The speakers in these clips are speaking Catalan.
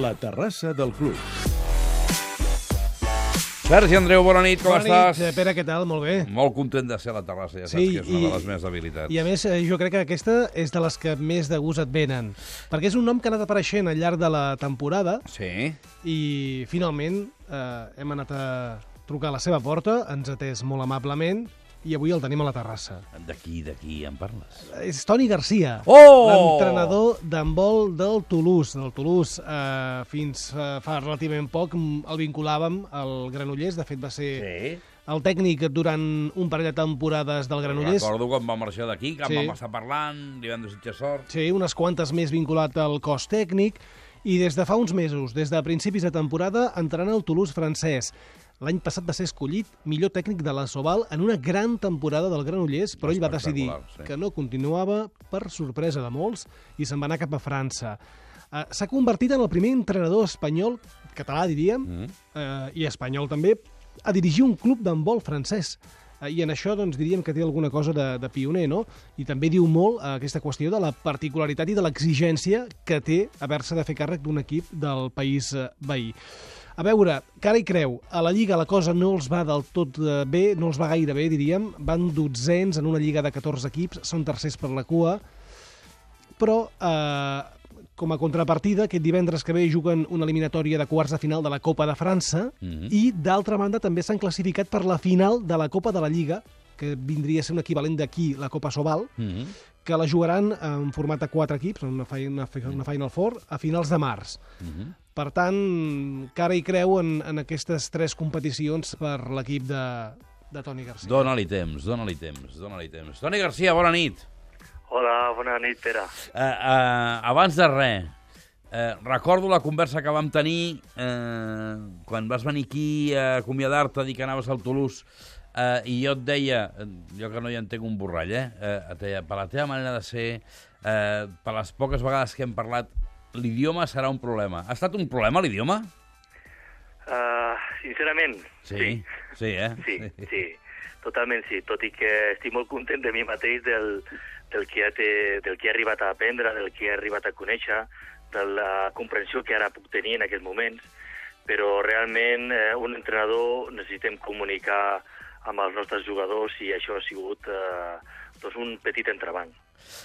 La terrassa del club. Sergi Andreu, bona nit, com Bona estàs? nit, eh, Pere, què tal? Molt bé. Molt content de ser a la terrassa, ja saps Sí, que és una i- de les meves habilitats. I a més, eh, jo crec que aquesta és de les que més de gust et venen. Perquè és un nom que ha anat apareixent al llarg de la temporada Sí? i finalment eh, hem anat a trucar a la seva porta, ens ha atès molt amablement i avui el tenim a la terrassa. D'aquí, d'aquí, en parles? És Toni Garcia, Oh! l'entrenador d'handbol del Toulouse. Del Toulouse, eh, fins eh, fa relativament poc el vinculàvem al Granollers, de fet va ser Sí. el tècnic durant un parell de temporades del Granollers. Recordo quan va marxar d'aquí, que sí. vam estar parlant, li vam desitjar sort. Sí, unes quantes més vinculat al cos tècnic i des de fa uns mesos, des de principis de temporada, entrant al Toulouse francès. L'any passat va ser escollit millor tècnic de la Soval en una gran temporada del Granollers, però ell va decidir sí. que no continuava per sorpresa de molts i se'n va anar cap a França. Uh, S'ha convertit en el primer entrenador espanyol, català diríem, Mm. eh, i espanyol també, a dirigir un club d'handbol francès. Eh, I en això doncs, diríem que té alguna cosa de, de pioner, no? I també diu molt eh, aquesta qüestió de la particularitat i de l'exigència que té haver-se de fer càrrec d'un equip del país eh, veí. A veure, cara i creu, a la Lliga la cosa no els va del tot eh, bé, no els va gaire bé, diríem. Van dotzens en una Lliga de 14 equips, són tercers per la cua, però eh, com a contrapartida, aquest divendres que ve juguen una eliminatòria de quarts de final de la Copa de França Mhm. i, d'altra banda, també s'han classificat per la final de la Copa de la Lliga, que vindria a ser un equivalent d'aquí, la Copa Sobal, Mm -hmm. que la jugaran en format de quatre equips, una, una, una Final Four, a finals de març. Mm -hmm. Per tant, cara i creu en, en aquestes tres competicions per l'equip de, de Toni Garcia. Dóna-li temps, dóna-li temps, dóna-li temps. Toni Garcia, bona nit. Hola, bona nit, Pere. Uh, uh, abans de res, uh, recordo la conversa que vam tenir uh, quan vas venir aquí a acomiadar-te, a dir que anaves al Toulouse, uh, i jo et deia, eh, jo que no hi entenc un borrall, eh? Uh, et deia, per la teva manera de ser, uh, per les poques vegades que hem parlat, l'idioma serà un problema. Ha estat un problema, l'idioma? Uh, sincerament, sí. Sí, eh? Sí, sí, totalment sí, tot i que estic molt content de mi mateix del, del, que, he, del que he arribat a aprendre, del que he arribat a conèixer, de la comprensió que ara puc tenir en aquests moments, però realment eh, un entrenador necessitem comunicar amb els nostres jugadors i això ha sigut eh, doncs un petit entrebanc.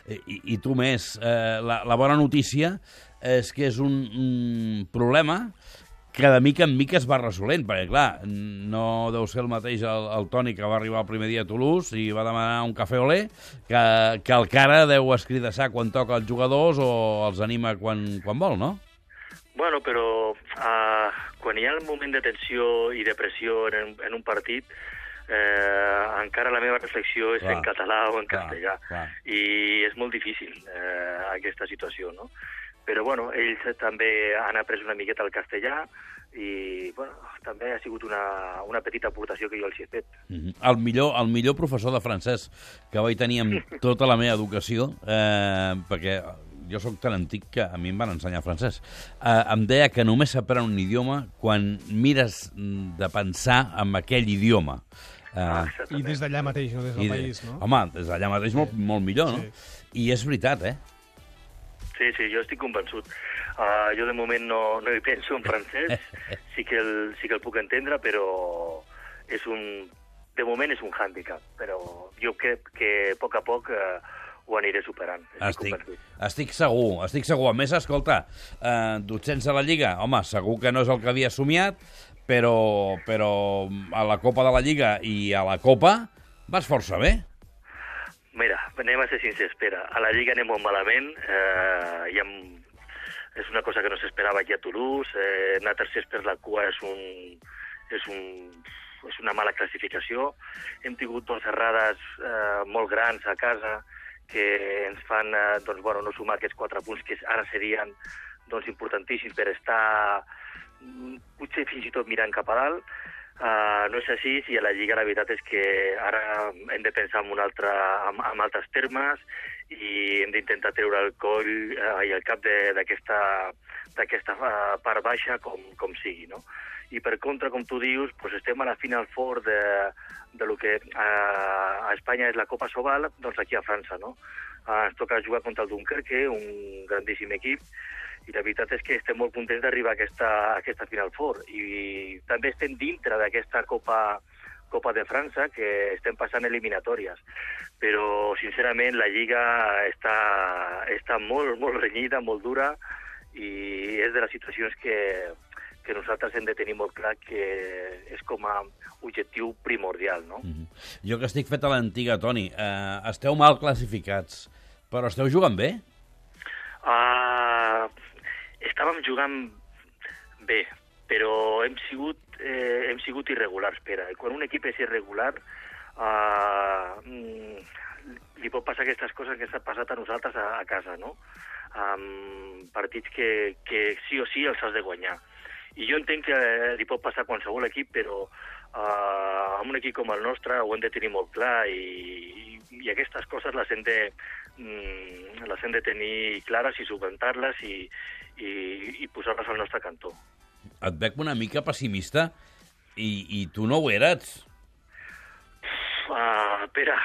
I, i tu més. Eh, la, la bona notícia és que és un, un problema que de mica en mica es va resolent, perquè, clar, no deu ser el mateix el, el Toni que va arribar el primer dia a Toulouse i va demanar un cafè olé, que, que el cara deu escridassar quan toca els jugadors o els anima quan, quan vol, no? Bueno, però uh, quan hi ha el moment de tensió i de pressió en, en un partit, eh, encara la meva reflexió és Clar. en català o en Clar, castellà. clar. I és molt difícil eh, aquesta situació, no? Però, bueno, ells també han après una miqueta el castellà i, bueno, també ha sigut una, una petita aportació que jo els he fet. Mhm. El millor, el millor professor de francès que vaig tenir amb tota la meva educació, eh, perquè jo sóc tan antic que a mi em van ensenyar francès, eh, em deia que només s'aprèn un idioma quan mires mm, de pensar en aquell idioma. Eh, Ah, I des d'allà mateix, no des del i de- país, no? Home, des d'allà mateix molt, molt millor, no? I és veritat, eh? Sí, sí, jo estic convençut. Uh, jo de moment no, no hi penso en francès, sí que, el, sí que el puc entendre, però és un, de moment és un hàndicap, però jo crec que a poc a poc uh, ho aniré superant. Estic, convençut. estic segur, estic segur. A més, escolta, eh, dotzens a la Lliga, home, segur que no és el que havia somiat, però, però a la Copa de la Lliga i a la Copa vas força bé. Mira, anem a ser sincers, Pere. A la Lliga anem molt malament. Eh, hi ha, és una cosa que no s'esperava aquí a Toulouse. Eh, anar tercers per la cua és, un, és, un, és una mala classificació. Hem tingut doncs, errades eh, molt grans a casa que ens fan eh, doncs, bueno, no sumar aquests quatre punts que ara serien doncs, importantíssims per estar mm, potser fins i tot mirant cap a dalt. Uh, no és així i a la Lliga la veritat és que ara hem de pensar en, un altre, en, en altres termes i hem d'intentar treure el coll uh, i el cap d'aquesta uh, part baixa com, com sigui, no? I per contra, com tu dius, pues estem a la Final Four de, de lo que uh, a Espanya és la Copa Sobal, doncs aquí a França, no? Uh, ens toca jugar contra el Dunkerque, un grandíssim equip, i la veritat és que estem molt contents d'arribar a aquesta, a aquesta Final Four i també estem dintre d'aquesta Copa, Copa de França que estem passant eliminatòries però sincerament la Lliga està, està molt, molt renyida, molt dura i és de les situacions que, que nosaltres hem de tenir molt clar que és com a objectiu primordial, no? Mm -hmm. Jo que estic fet a l'antiga, Toni, eh, esteu mal classificats, però esteu jugant bé? Uh, estàvem jugant bé, però hem sigut, eh, hem sigut irregulars, Pere. Quan un equip és irregular, uh, li pot passar aquestes coses que s'ha passat a nosaltres a, a casa, no? Um, partits que, que sí o sí els has de guanyar. I jo entenc que li pot passar a qualsevol equip, però uh, amb un equip com el nostre ho hem de tenir molt clar i, i aquestes coses les hem de, mm, les hem de tenir clares i subventar-les i, i, i posar-les al nostre cantó. Et veig una mica pessimista i, i tu no ho eres. Uh, Pere,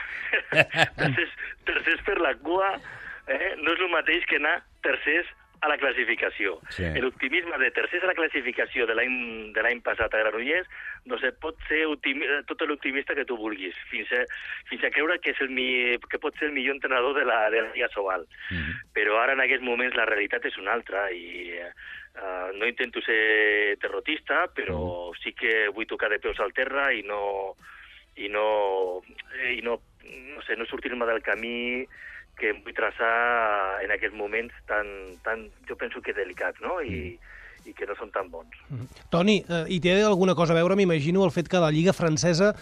tercers, tercers per la cua eh? no és el mateix que anar tercers a la classificació. Sí. L'optimisme de tercers a la classificació de l'any passat a Granollers no sé, pot ser tot l'optimista que tu vulguis, fins a, fins a creure que, és el mi, que pot ser el millor entrenador de la, de la Lliga Sobal. Mm -hmm. Però ara, en aquests moments, la realitat és una altra i uh, no intento ser derrotista, però -hmm. sí que vull tocar de peus al terra i no, i no, i no, no, sé, no sortir-me del camí que em vull traçar en aquests moments tan, tan jo penso que delicats, no? I, mm. i que no són tan bons. Mm. Toni, eh, i té alguna cosa a veure, m'imagino, el fet que la Lliga francesa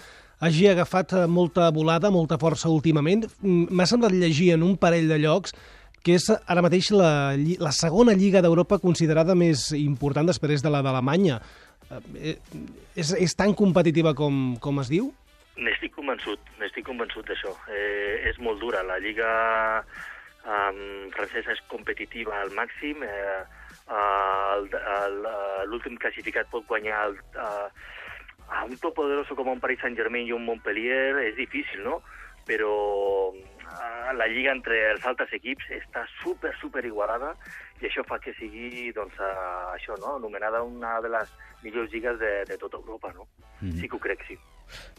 hagi agafat eh, molta volada, molta força últimament. Mm, m'ha semblat llegir en un parell de llocs que és ara mateix la, la segona lliga d'Europa considerada més important després de la d'Alemanya. Eh, és, és tan competitiva com, com es diu? N'estic convençut, n'estic convençut d'això. Eh, és molt dura. La lliga um, francesa és competitiva al màxim. Eh, L'últim classificat pot guanyar el, uh, a un top poderoso com un Paris Saint-Germain i un Montpellier. És difícil, no? Però uh, la lliga entre els altres equips està super, super igualada i això fa que sigui, doncs, uh, això, no?, anomenada una de les millors lligues de, de tota Europa, no? Mm -hmm. Sí que ho crec, sí.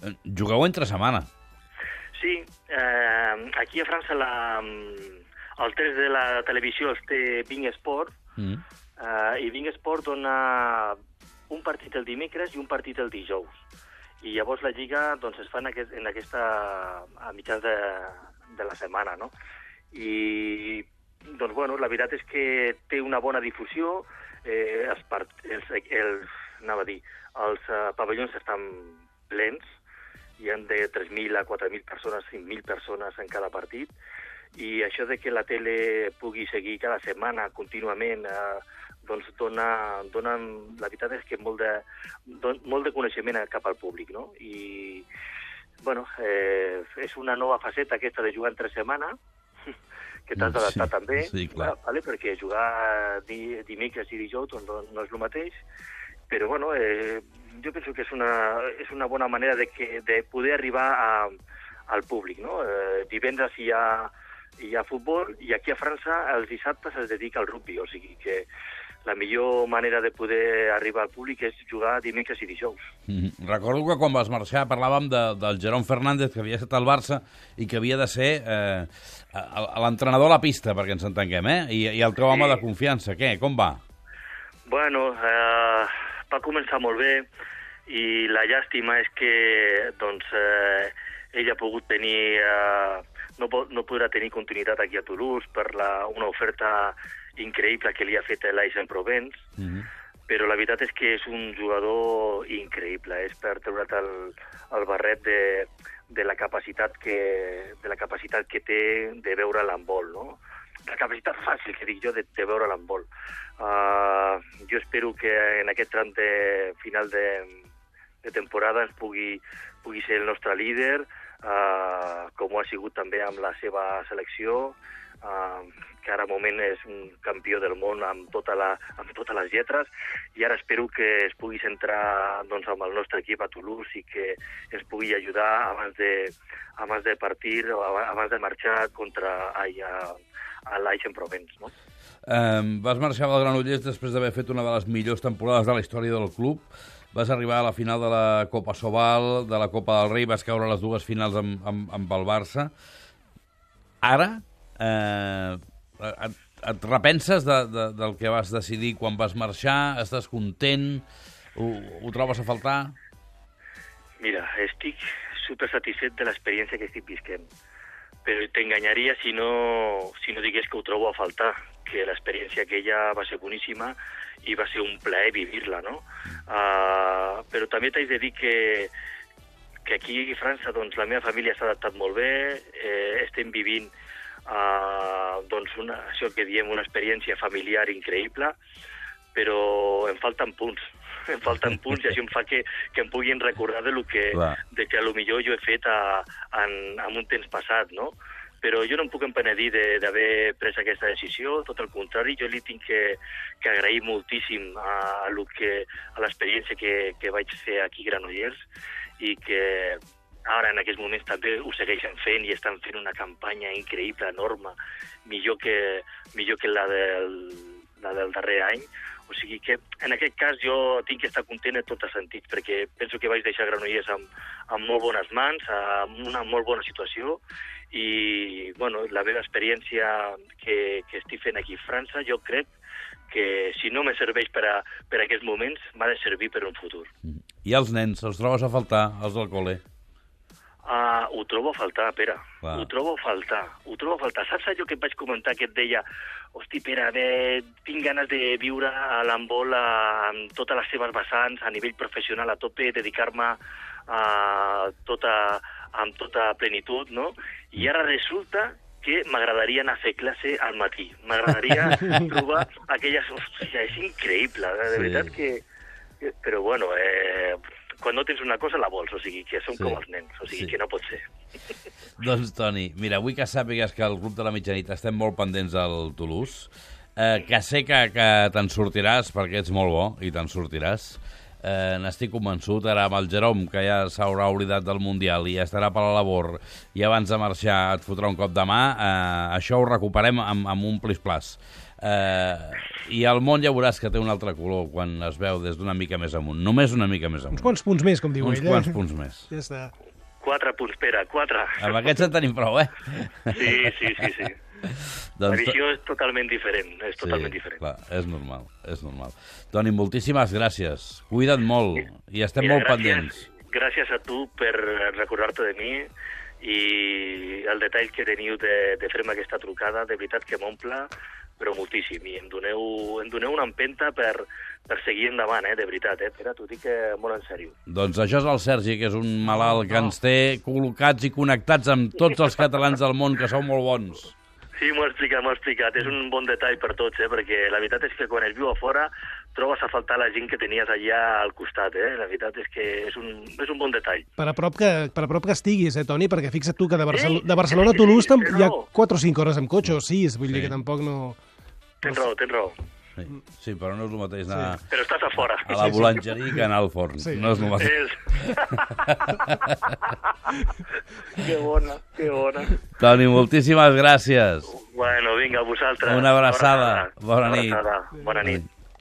Eh, jugueu entre setmana. Sí, eh, aquí a França la, el 3 de la televisió els té Bing Sport, mm. eh, i Bing Sport dona un partit el dimecres i un partit el dijous. I llavors la Lliga doncs, es fa en, aquest, en aquesta... a mitjans de, de la setmana, no? I, doncs, bueno, la veritat és que té una bona difusió, eh, els, part, els, els, anava a dir, els uh, pavellons estan plens, hi han de 3.000 a 4.000 persones, 5.000 persones en cada partit, i això de que la tele pugui seguir cada setmana contínuament eh, doncs dona, dona, la veritat és que molt de, don, molt de coneixement cap al públic, no? I, bueno, eh, és una nova faceta aquesta de jugar entre setmana, que t'has d'adaptar sí, també, sí, clar. vale? perquè jugar di, dimecres i dijous doncs, no, no és el mateix, però bueno, eh, jo penso que és una, és una bona manera de, que, de poder arribar a, al públic. No? Eh, divendres hi ha, hi ha futbol i aquí a França els dissabtes es dedica al rugby, o sigui que la millor manera de poder arribar al públic és jugar dimecres i dijous. Mm -hmm. Recordo que quan vas marxar parlàvem de, del Jerón Fernández, que havia estat al Barça i que havia de ser eh, l'entrenador a la pista, perquè ens entenguem, eh? I, i el teu sí. home de confiança. Què? Com va? Bueno, eh, va començar molt bé i la llàstima és que doncs, eh, ell ha pogut tenir, eh, no, no podrà tenir continuïtat aquí a Toulouse per la, una oferta increïble que li ha fet l'Aix-en-Provence, mm -hmm. però la veritat és que és un jugador increïble, és per treure't el, el barret de, de la capacitat que, de la capacitat que té de veure l'embol, no? La capacitat fàcil, que dic jo, de, de veure l'handbol. Uh, jo espero que en aquest tram de final de, de temporada ens pugui, pugui ser el nostre líder, uh, com ho ha sigut també amb la seva selecció, uh, que ara moment és un campió del món amb, tota la, amb totes les lletres, i ara espero que es pugui centrar doncs, amb el nostre equip a Toulouse i que ens pugui ajudar abans de, abans de partir abans de marxar contra ai, a, a l'Aix en Provence. No? Eh, vas marxar del Granollers després d'haver fet una de les millors temporades de la història del club. Vas arribar a la final de la Copa Sobal, de la Copa del Rei, vas caure a les dues finals amb, amb, amb el Barça. Ara, eh, et, et repenses de, de, del que vas decidir quan vas marxar? Estàs content? Ho, ho trobes a faltar? Mira, estic super satisfet de l'experiència que estic visquent, però t'enganyaria si no, si no digués que ho trobo a faltar, que l'experiència aquella va ser boníssima i va ser un plaer vivir-la, no? Uh, però també t'haig de dir que, que aquí a França doncs, la meva família s'ha adaptat molt bé, eh, estem vivint uh, doncs una, això que diem una experiència familiar increïble, però em falten punts, em falten punts i això em fa que, que em puguin recordar de, lo que, Clar. de que a lo millor jo he fet a, en, en un temps passat, no? Però jo no em puc empenedir de- d'haver pres aquesta decisió, tot el contrari, jo li tinc que, que agrair moltíssim a, a, lo que, a l'experiència que, que vaig fer aquí a Granollers i que ara en aquests moments també ho segueixen fent i estan fent una campanya increïble, enorme, millor que, millor que la del, la del darrer any. O sigui que en aquest cas jo tinc que estar content en tots els sentits, perquè penso que vaig deixar Granollers amb, amb molt bones mans, amb una molt bona situació, i bueno, la meva experiència que, que estic fent aquí a França, jo crec que si no me serveix per a, per a aquests moments, m'ha de servir per un futur. I els nens, els trobes a faltar, els del col·le? Uh, ho trobo a faltar, Pere. Clar. Ho trobo a faltar. Ho trobo a faltar. Saps allò que et vaig comentar que et deia hosti, Pere, bé, tinc ganes de viure a l'handbol amb totes les seves vessants, a nivell professional a tope, dedicar-me a tota, amb tota plenitud, no? I ara resulta que m'agradaria anar a fer classe al matí. M'agradaria trobar aquelles... Hòstia, és increïble, de Sí. veritat que- Però bueno, eh, quan no tens una cosa la vols, o sigui, que som Sí. com els nens, o sigui, Sí. que no pot ser. Doncs, Toni, mira, vull que sàpigues que al Club de la Mitjanit estem molt pendents al Toulouse, eh, que sé que, que te'n sortiràs perquè ets molt bo i te'n sortiràs. Eh, N'estic convençut, ara amb el Jerome, que ja s'haurà oblidat del Mundial i estarà per la labor i abans de marxar et fotrà un cop de mà, eh, això ho recuperem amb, amb un plis-plas. Eh, I el món ja veuràs que té un altre color quan es veu des d'una mica més amunt. Només una mica més amunt. Uns quants punts més, com diu Uns ell. quants eh? punts més. Ja està. Quatre punts, Pere, quatre. Amb aquests en tenim prou, eh? Sí, sí, sí, sí. La doncs, visió és totalment diferent, és totalment diferent. Clar, és normal, és normal. Toni, moltíssimes gràcies. Cuida't molt i estem Mira, molt gràcies, pendents. Gràcies a tu per recordar-te de mi i el detall que teniu de, de fer-me aquesta trucada, de veritat que m'omple, però moltíssim, i em doneu, em doneu una empenta per, per seguir endavant, eh, de veritat, eh, Pere, t'ho dic eh, molt en sèrio. Doncs això és el Sergi, que és un malalt que ens té col·locats i connectats amb tots els catalans del món, que sou molt bons. Sí, m'ho ha explicat, m'ho ha explicat. És un bon detall per tots, eh? perquè la veritat és que quan es viu a fora trobes a faltar la gent que tenies allà al costat. Eh? La veritat és que és un, és un bon detall. Per a prop que, per a prop que estiguis, eh, Toni? Perquè fixa't tu que de, Barcel Sí, de Barcelona a sí, Toulouse sí, té hi ha raó. 4 o 5 hores amb cotxe, o 6, vull dir Sí. que tampoc no... Tens raó, tens raó. Sí, sí però no és el mateix anar Però estàs a fora. a la boulangeria que anar al forn. Sí. No és el mateix. És... que bona, que bona. Toni, moltíssimes gràcies. Bueno, vinga, vosaltres. Una abraçada. Bona nit. Bona nit.